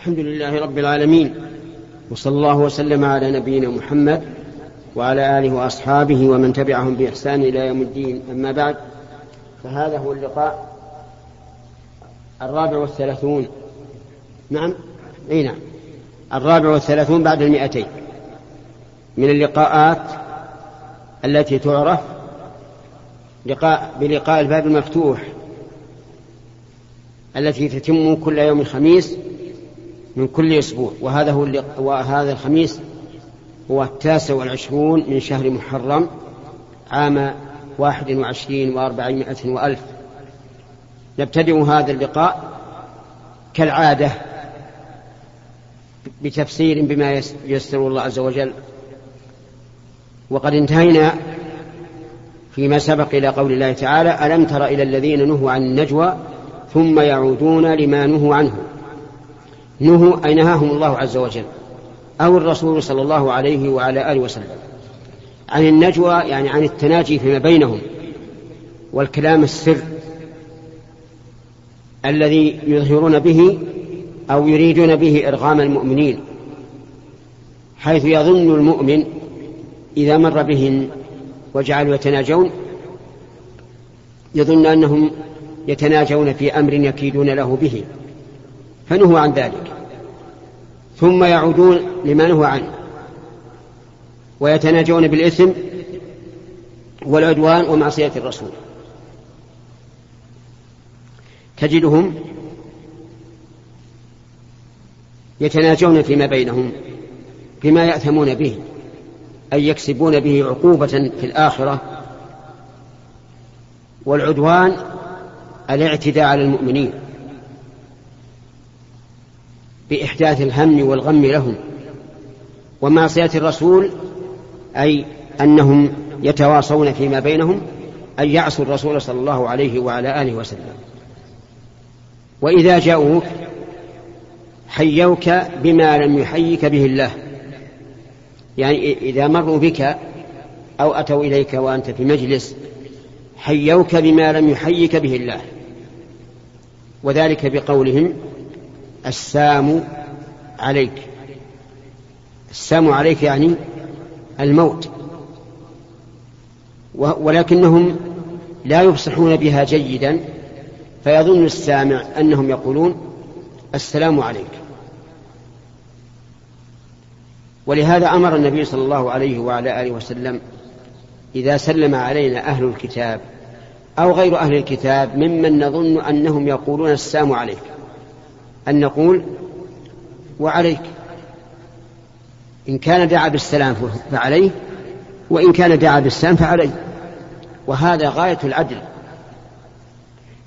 الحمد لله رب العالمين وصلى الله وسلم على نبينا محمد وعلى آله وأصحابه ومن تبعهم بإحسان إلى يوم الدين. أما بعد فهذا هو اللقاء الرابع والثلاثون. نعم؟ إي نعم. الرابع والثلاثون بعد المئتين. من اللقاءات التي تعرف لقاء بلقاء الباب المفتوح التي تتم كل يوم خميس من كل أسبوع وهذا هو وهذا الخميس هو التاسع والعشرون من شهر محرم عام واحد وعشرين وأربعمائة وألف. نبتدئ هذا اللقاء كالعادة بتفسير بما يسر الله عز وجل. وقد انتهينا فيما سبق إلى قول الله تعالى ألم تر إلى الذين نهوا عن النجوى ثم يعودون لما نهوا عنه؟ نهوا أي نهاهم الله عز وجل أو الرسول صلى الله عليه وعلى آله وسلم. عن النجوى يعني عن التناجي فيما بينهم والكلام السر الذي يظهرون به أو يريدون به إرغام المؤمنين حيث يظن المؤمن إذا مر بهم وجعلوا يتناجون يظن أنهم يتناجون في أمر يكيدون له به. فنهوا عن ذلك. ثم يعودون لما نهوا عنه. ويتناجون بالإثم والعدوان ومعصية الرسول. تجدهم يتناجون فيما بينهم بما يأثمون به أي يكسبون به عقوبة في الآخرة. والعدوان الاعتداء على المؤمنين. بإحداث الهم والغم لهم. ومعصية الرسول أي أنهم يتواصون فيما بينهم أن يعصوا الرسول صلى الله عليه وعلى آله وسلم. وإذا جاءوك حيوك بما لم يحيك به الله. يعني إذا مروا بك أو أتوا إليك وأنت في مجلس حيوك بما لم يحيك به الله. وذلك بقولهم السام عليك. السام عليك يعني الموت. ولكنهم لا يفصحون بها جيدا فيظن السامع أنهم يقولون السلام عليك. ولهذا أمر النبي صلى الله عليه وعلى آله وسلم إذا سلم علينا أهل الكتاب أو غير أهل الكتاب ممن نظن أنهم يقولون السلام عليك. أن نقول وعليك. إن كان دعا بالسلام فعليه وإن كان دعا بالسلام فعليه. وهذا غاية العدل.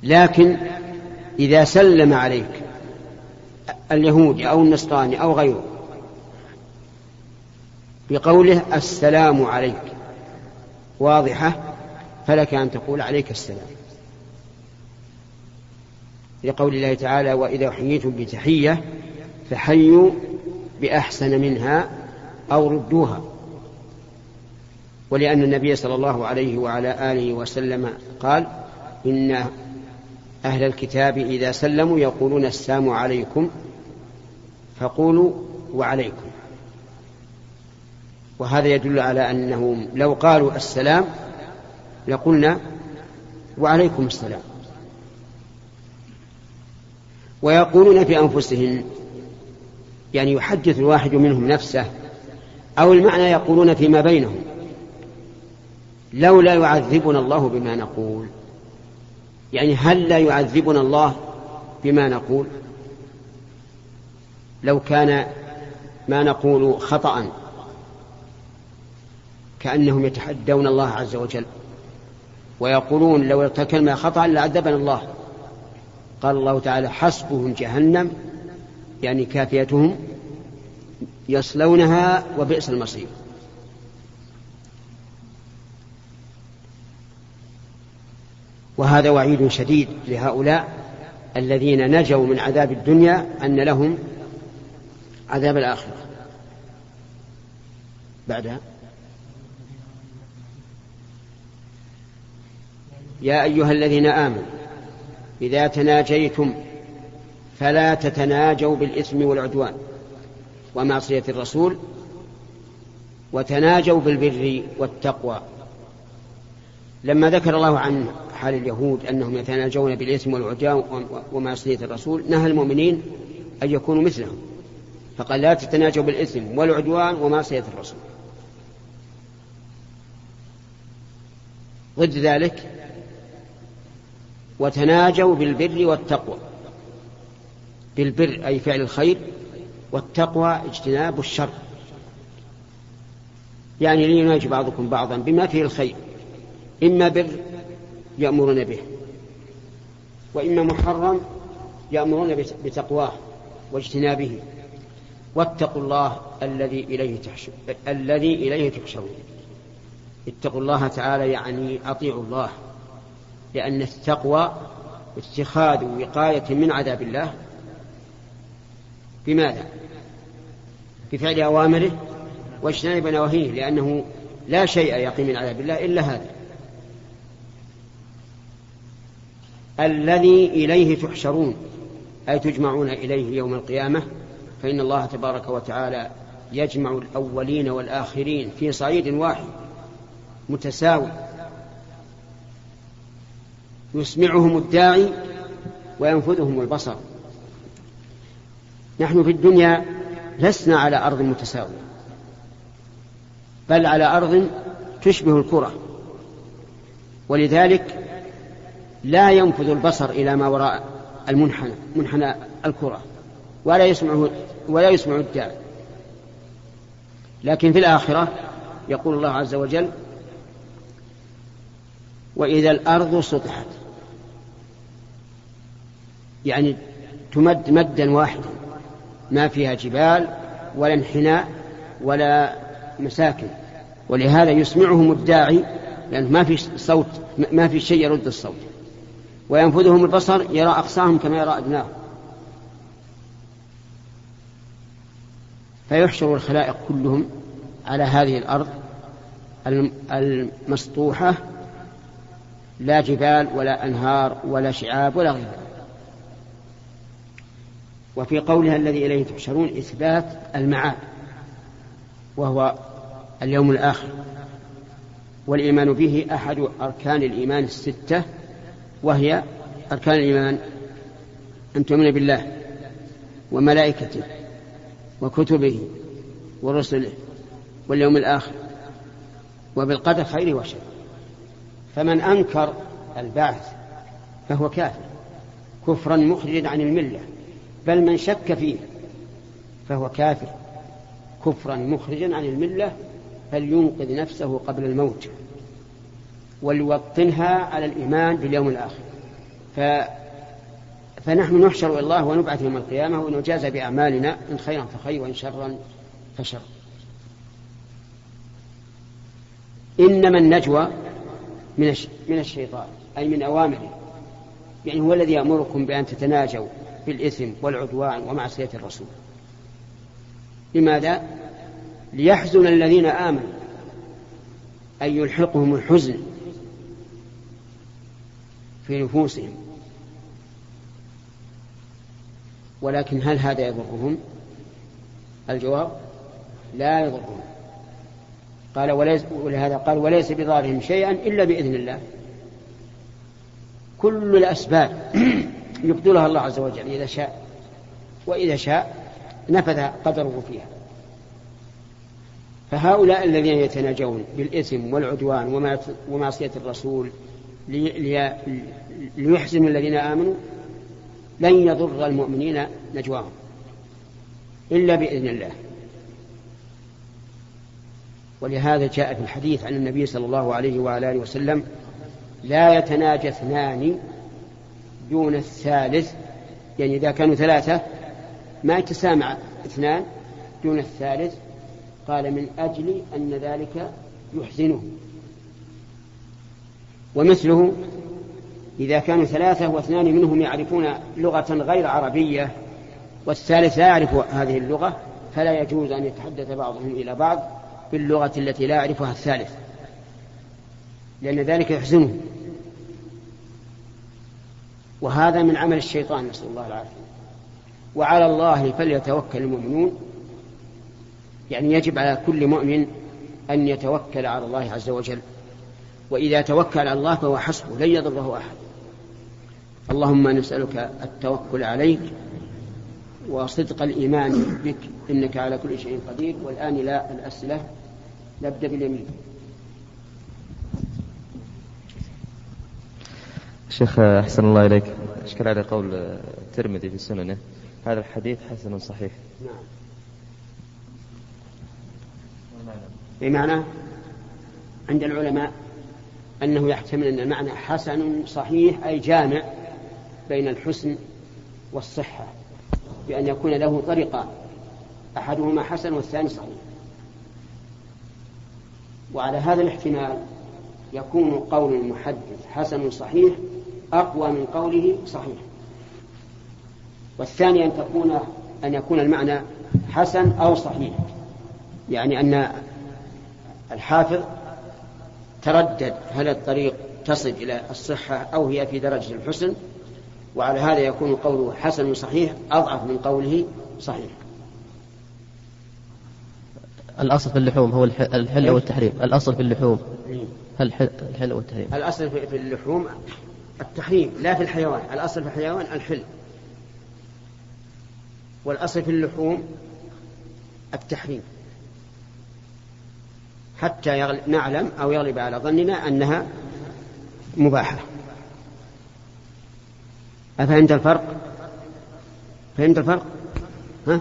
لكن إذا سلم عليك اليهودي أو النصراني أو غيره بقوله السلام عليك واضحة فلك أن تقول عليك السلام. لقول الله تعالى وإذا حييتم بتحية فحيوا بأحسن منها أو ردوها. ولأن النبي صلى الله عليه وعلى آله وسلم قال إن أهل الكتاب إذا سلموا يقولون السلام عليكم فقولوا وعليكم. وهذا يدل على أنهم لو قالوا السلام لقلنا وعليكم السلام. ويقولون في أنفسهم يعني يحدث الواحد منهم نفسه أو المعنى يقولون فيما بينهم. لولا يعذبنا الله بما نقول يعني هل لا يعذبنا الله بما نقول؟ لو كان ما نقول خطأ كأنهم يتحدون الله عز وجل ويقولون لو ارتكلنا خطأ لعذبنا الله. قال الله تعالى حسبهم جهنم يعني كافيتهم يصلونها وبئس المصير. وهذا وعيد شديد لهؤلاء الذين نجوا من عذاب الدنيا أن لهم عذاب الآخرة. بعدها يا أيها الذين آمنوا إذا تناجيتم فلا تتناجوا بالإثم والعدوان ومعصية الرسول وتناجوا بالبر والتقوى. لما ذكر الله عن حال اليهود أنهم يتناجون بالإثم والعدوان ومعصية الرسول نهى المؤمنين أن يكونوا مثلهم فقال لا تتناجوا بالإثم والعدوان ومعصية الرسول. ضد ذلك وتناجوا بالبر والتقوى. بالبر أي فعل الخير والتقوى اجتناب الشر. يعني ليناجي بعضكم بعضا بما فيه الخير. إما بر يأمرون به وإما محرم يأمرون بتقواه واجتنابه. واتقوا الله الذي إليه تحشر الذي إليه تحشرون. اتقوا الله تعالى يعني أطيعوا الله. لأن التقوى اتخاذ وقاية من عذاب الله بماذا؟ بفعل أوامره واجتناب نواهيه لأنه لا شيء يقي من عذاب الله إلا هذا الذي إليه تحشرون أي تجمعون إليه يوم القيامة فإن الله تبارك وتعالى يجمع الأولين والآخرين في صعيد واحد متساوي يسمعهم الداعي وينفذهم البصر. نحن في الدنيا لسنا على أرض متساوية بل على أرض تشبه الكرة. ولذلك لا ينفذ البصر إلى ما وراء المنحنى منحنى الكرة ولا يسمعه ولا يسمع الداعي. لكن في الآخرة يقول الله عز وجل وإذا الأرض سطحت يعني تمد مدا واحدا. ما فيها جبال ولا انحناء ولا مساكن. ولهذا يسمعهم الداعي لأن ما في صوت ما في شيء يرد الصوت. وينفذهم البصر يرى أقصاهم كما يرى أدناهم فيحشر الخلائق كلهم على هذه الأرض المسطوحة. لا جبال ولا أنهار ولا شعاب ولا غير وفي قولها الذي إليه تحشرون إثبات المعاد وهو اليوم الآخر. والإيمان به أحد أركان الإيمان الستة وهي أركان الإيمان أن تؤمن بالله وملائكته وكتبه ورسله واليوم الآخر وبالقدر خيره وشره فمن أنكر البعث فهو كافر كفرا مخرجا عن الملة. بل من شك فيه فهو كافر. كفرا مخرجا عن الملة فلينقذ نفسه قبل الموت وليوطنها على الإيمان باليوم الآخر. ف... فنحن نحشر إلى الله ونبعث يوم القيامة ونجازى بأعمالنا إن خيرا فخير وإن شرا فشر إنما النجوى من من الشيطان أي من أوامره. يعني هو الذي يأمركم بأن تتناجوا بالإثم والعدوان ومعصية الرسول. لماذا؟ ليحزن الذين آمنوا أن يلحقهم الحزن في نفوسهم. ولكن هل هذا يضرهم؟ الجواب لا يضرهم. قال وليس ولهذا قال وليس بضارهم شيئا إلا بإذن الله. كل الأسباب يبدلها الله عز وجل إذا شاء وإذا شاء نفذ قدره فيها. فهؤلاء الذين يتناجون بالإثم والعدوان ومعصية الرسول ليحزنوا الذين آمنوا لن يضر المؤمنين نجواهم إلا بإذن الله. ولهذا جاء في الحديث عن النبي صلى الله عليه وعلى آله وسلم لا يتناجى اثنان دون الثالث يعني إذا كانوا ثلاثة ما يتسامع اثنان دون الثالث قال من أجل أن ذلك يحزنه. ومثله إذا كانوا ثلاثة واثنان منهم يعرفون لغة غير عربية والثالث لا يعرف هذه اللغة فلا يجوز أن يتحدث بعضهم إلى بعض باللغة التي لا يعرفها الثالث لأن ذلك يحزنه. وهذا من عمل الشيطان نسأل الله العافية. وعلى الله فليتوكل المؤمنون. يعني يجب على كل مؤمن أن يتوكل على الله عز وجل. وإذا توكل على الله فهو حسبه لن يضره أحد. اللهم نسألك التوكل عليك وصدق الإيمان بك إنك على كل شيء قدير. والآن لا الأسئلة. نبدأ باليمين. شيخ أحسن الله إليك. أشكر على قول الترمذي في سننه. هذا الحديث حسن صحيح. نعم. بمعنى عند العلماء أنه يحتمل أن المعنى حسن صحيح أي جامع بين الحسن والصحة بأن يكون له طريقان أحدهما حسن والثاني صحيح. وعلى هذا الاحتمال يكون قول المحدث حسن صحيح أقوى من قوله صحيح. والثاني أن تكون أن يكون المعنى حسن أو صحيح. يعني أن الحافظ تردد هل الطريق تصل إلى الصحة أو هي في درجة الحسن وعلى هذا يكون قوله حسن صحيح أضعف من قوله صحيح. الأصل في اللحوم هو الحل والتحريم. الأصل في اللحوم. الحل والتحريم؟ الأصل في اللحوم التحريم لا في الحيوان الأصل في الحيوان الحل والأصل في اللحوم التحريم حتى. نعلم أو يغلب على ظننا أنها مباحة أفهمت الفرق؟ فهمت الفرق؟ ها؟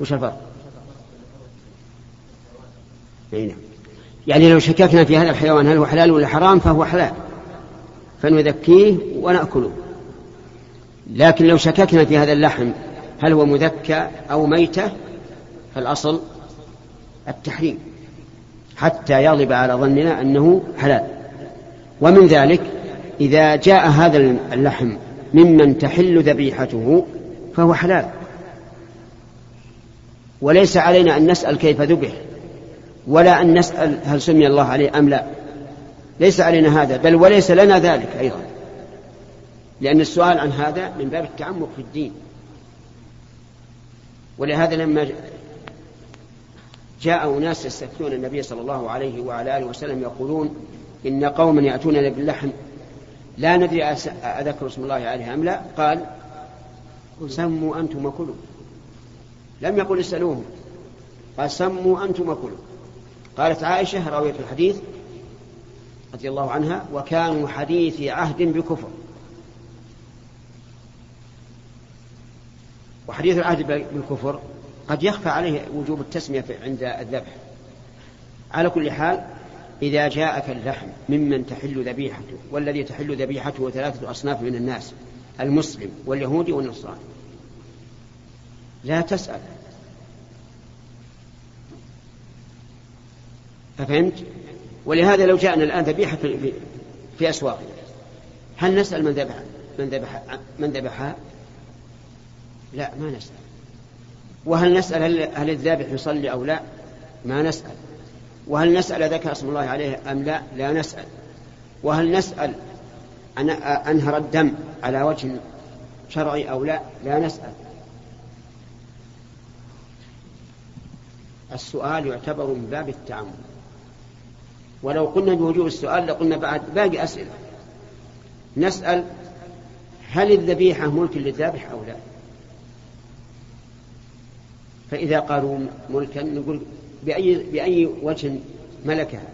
وش الفرق؟ نعم يعني لو شككنا في هذا الحيوان هل هو حلال ولا حرام فهو حلال فنذكيه ونأكله. لكن لو شككنا في هذا اللحم هل هو مذكى أو ميتة؟ فالأصل التحريم حتى يغلب على ظننا أنه حلال. ومن ذلك إذا جاء هذا اللحم ممن تحل ذبيحته فهو حلال. وليس علينا أن نسأل كيف ذبح ولا أن نسأل هل سمي الله عليه أم لا. ليس علينا هذا بل وليس لنا ذلك أيضا. لأن السؤال عن هذا من باب التعمق في الدين. ولهذا لما جاء أناس يستفتون النبي صلى الله عليه وعلى آله وسلم يقولون إن قوما يأتوننا باللحم لا ندري أذكر اسم الله عليه أم لا؟ قال سموا أنتم وكلوا. لم يقل اسألوهم قال سموا أنتم وكلوا. قالت عائشة راوية الحديث رضي الله عنها وكانوا حديث عهد بكفر. وحديث العهد بالكفر قد يخفى عليه وجوب التسمية عند الذبح. على كل حال إذا جاءك اللحم ممن تحل ذبيحته والذي تحل ذبيحته ثلاثة أصناف من الناس المسلم واليهودي والنصراني. لا تسأل. ففهمت؟ ولهذا لو جاءنا الآن ذبيحة في, في أسواقنا هل نسأل من ذبح من ذبح من ذبحها؟ لا ما نسأل وهل نسأل هل, هل الذابح يصلي أو لا؟ ما نسأل وهل نسأل ذكر اسم الله عليه أم لا؟ لا نسأل وهل نسأل أن أنهر الدم على وجه شرعي أو لا؟ لا نسأل السؤال يعتبر من باب التعمد ولو قلنا بوجوب السؤال لقلنا بعد باقي أسئلة. نسأل هل الذبيحة ملك للذابح أو لا؟ فإذا قالوا ملكا نقول بأي, بأي وجه ملكها؟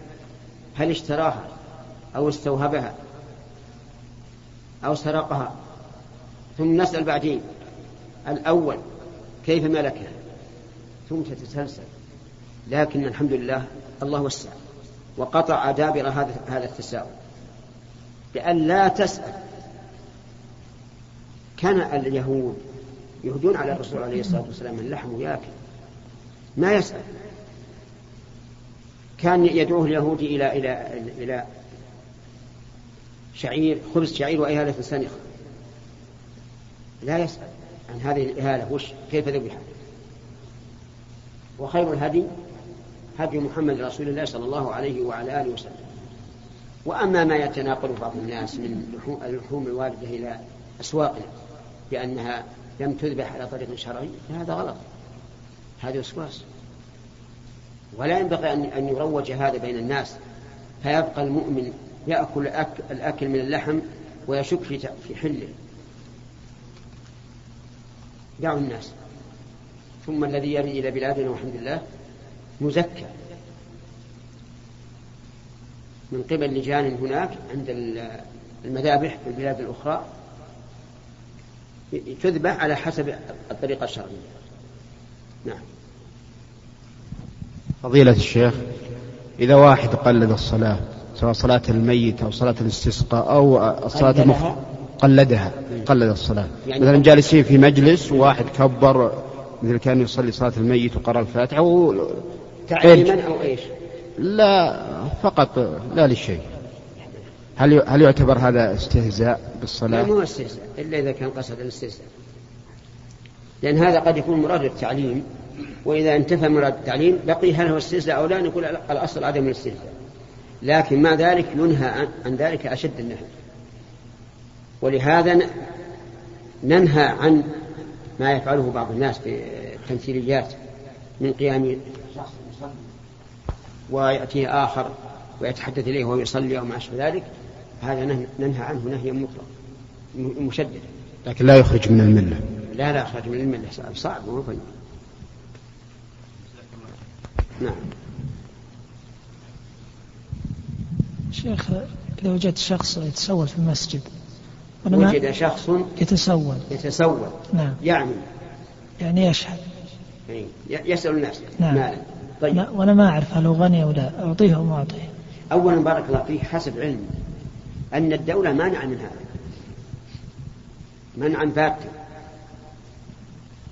هل اشتراها أو استوهبها أو سرقها؟ ثم نسأل بعدين الأول كيف ملكها؟ ثم تتسلسل. لكن الحمد لله الله وسع. وقطع دابر هذا هذا التساؤل. بأن لا تسأل. كان اليهود يهدون على الرسول عليه الصلاة والسلام من لحم وياكل. ما يسأل. كان يدعوه اليهودي إلى إلى إلى شعير خبز شعير وإهالة سنخ لا يسأل. عن هذه الإهالة. وش كيف ذبحت؟ وخير الهدي؟ هدي محمد رسول الله صلى الله عليه وعلى آله وسلم. وأما ما يتناقل بعض الناس من اللحوم الواردة إلى أسواقنا بأنها لم تذبح على طريق شرعي فهذا غلط. هذا وسواس. ولا ينبغي أن يروج هذا بين الناس. فيبقى المؤمن يأكل الأكل من اللحم ويشك في حله. دعوا الناس. ثم الذي يرد إلى بلادنا والحمد لله مزكى. من قبل لجان هناك عند المذابح في البلاد الأخرى تذبح على حسب الطريقة الشرعية. نعم. فضيلة الشيخ إذا واحد قلد الصلاة سواء صلاة الميت أو صلاة الاستسقاء أو الصلاة المخ... قلدها قلد الصلاة. يعني مثلا جالسين في مجلس وواحد كبر مثل كان يصلي صلاة الميت وقرأ الفاتحة. تعليما أو إيش؟ لا فقط لا للشيء. هل هل يعتبر هذا استهزاء بالصلاة؟ لا مو استهزاء إلا إذا كان قصد الاستهزاء. لأن هذا قد يكون مراد التعليم وإذا انتفى مراد التعليم بقي هل هو استهزاء أو لا نقول الأصل عدم الاستهزاء. لكن مع ذلك ينهى عن ذلك أشد النهي. ولهذا ننهى عن ما يفعله بعض الناس في التمثيليات من قيام ويأتيه آخر ويتحدث إليه وهو يصلي أو ما أشبه ذلك هذا ننهى عنه نهيا مطلق مشددا. لكن لا يخرج من الملة. لا لا يخرج من الملة صعب مو نعم. شيخ إذا وجدت شخص يتسول في المسجد وجد شخص يتسول. يتسول. نعم. يعني؟ يعني يشهد. يسأل الناس. نعم. مالا. طيب. لا وأنا ما أعرف هل هو غني أو لا. أعطيه أو ما أعطيه. أولا بارك الله فيه حسب علمي أن الدولة مانعة من هذا. منعا باتا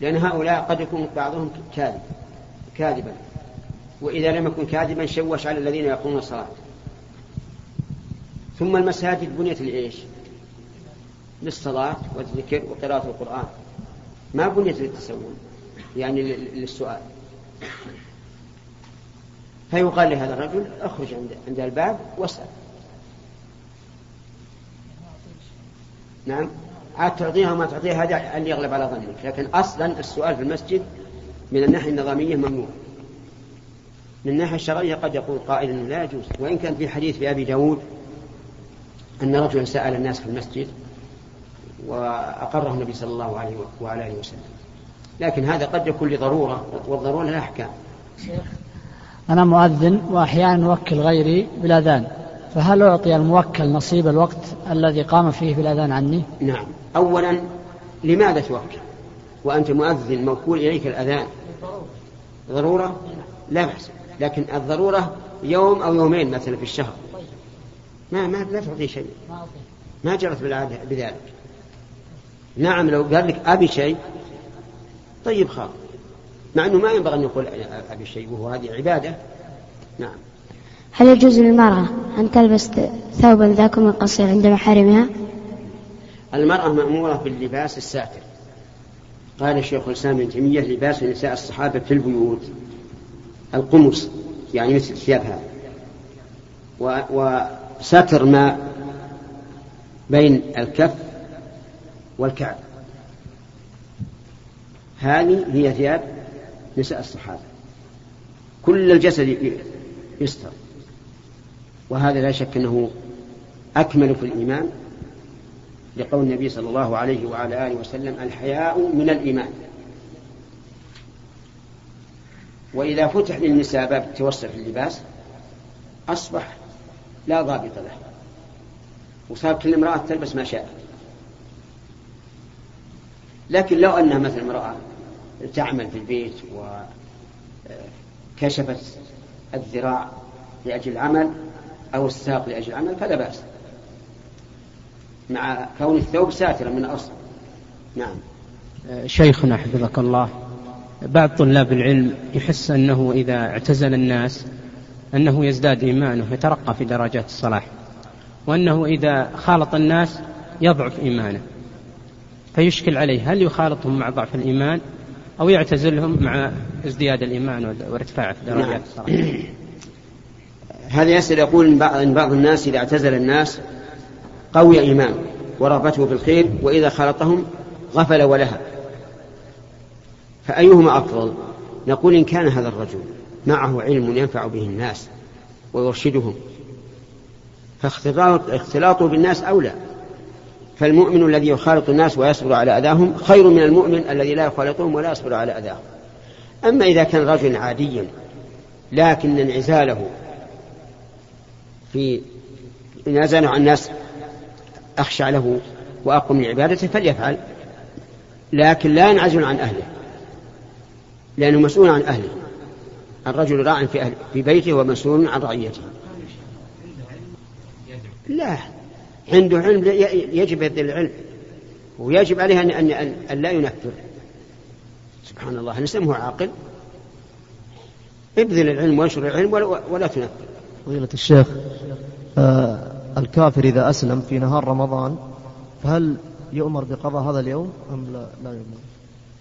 لأن هؤلاء قد يكون بعضهم كاذب كاذبا. وإذا لم يكن كاذبا شوش على الذين يقومون الصلاة. ثم المساجد بنيت لإيش؟ للصلاة والذكر وقراءة القرآن. ما بنيت للتسول يعني للسؤال. فيقال لهذا الرجل اخرج عند عند الباب واسأل. نعم. عاد تعطيها وما تعطيها هذا اللي يغلب على ظنك. لكن أصلا السؤال في المسجد من الناحية النظامية ممنوع. من الناحية الشرعية قد يقول قائل أنه لا يجوز. وإن كان في حديث في أبي داود أن رجلا سأل الناس في المسجد وأقره النبي صلى الله عليه وعلى آله وسلم. لكن هذا قد يكون لضرورة والضرورة لها أحكام أنا مؤذن وأحيانا أوكل غيري بالأذان فهل أعطي الموكل نصيب الوقت الذي قام فيه بالأذان عني؟ نعم. أولا لماذا توكل؟ وأنت مؤذن موكول إليك الأذان. ضرورة؟ لا بأس. لكن الضرورة يوم أو يومين مثلا في الشهر. ما ما لا تعطيه شيء. ما جرت بالعادة بذلك. نعم لو قال لك أبي شيء طيب خاف مع أنه ما ينبغي أن يقول أبي شيء وهو هذه عبادة. نعم. هل يجوز للمرأة أن تلبس ثوبا ذاك قصير عند محارمها؟ المرأة مأمورة باللباس الساتر. قال الشيخ الإسلام ابن تيمية لباس نساء الصحابة في البيوت القمص يعني مثل الثياب هذا وستر ما بين الكف والكعب. هذه هي ثياب نساء الصحابة. كل الجسد يستر. وهذا لا شك أنه أكمل في الإيمان لقول النبي صلى الله عليه وعلى آله وسلم الحياء من الإيمان. وإذا فتح للنساء باب التوسع في اللباس أصبح لا ضابط له. وصار كل امرأة تلبس ما شاءت. لكن لو أنها مثل امرأة تعمل في البيت وكشفت الذراع لأجل العمل أو الساق لأجل العمل فلا بأس. مع كون الثوب ساترا من الأصل. نعم. شيخنا حفظك الله بعض طلاب العلم يحس أنه إذا اعتزل الناس أنه يزداد إيمانه يترقى في درجات الصلاح وأنه إذا خالط الناس يضعف إيمانه. فيشكل عليه هل يخالطهم مع ضعف الإيمان؟ أو يعتزلهم مع ازدياد الإيمان وارتفاع درجات نعم. هذا يسأل يقول إن بعض الناس إذا اعتزل الناس قوي إيمانه ورغبته في الخير وإذا خالطهم غفل ولها فأيهما أفضل؟ نقول إن كان هذا الرجل معه علم ينفع به الناس ويرشدهم فاختلاطه بالناس أولى. فالمؤمن الذي يخالط الناس ويصبر على أذاهم خير من المؤمن الذي لا يخالطهم ولا يصبر على أذاهم. أما إذا كان رجلا عاديا لكن انعزاله في انعزاله عن الناس أخشى له وأقوم من عبادته فليفعل لكن لا ينعزل عن أهله لأنه مسؤول عن أهله. الرجل راع في, أهل في بيته ومسؤول عن رعيته. لا. عنده علم يجب يبذل العلم ويجب عليه أن, أن, أن, لا ينفر سبحان الله هل نسمه عاقل. ابذل العلم وانشر العلم ولا, ولا تنفر فضيلة الشيخ آه الكافر إذا أسلم في نهار رمضان فهل يؤمر بقضاء هذا اليوم أم لا, لا يؤمر؟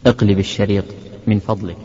اقلب الشريط من فضلك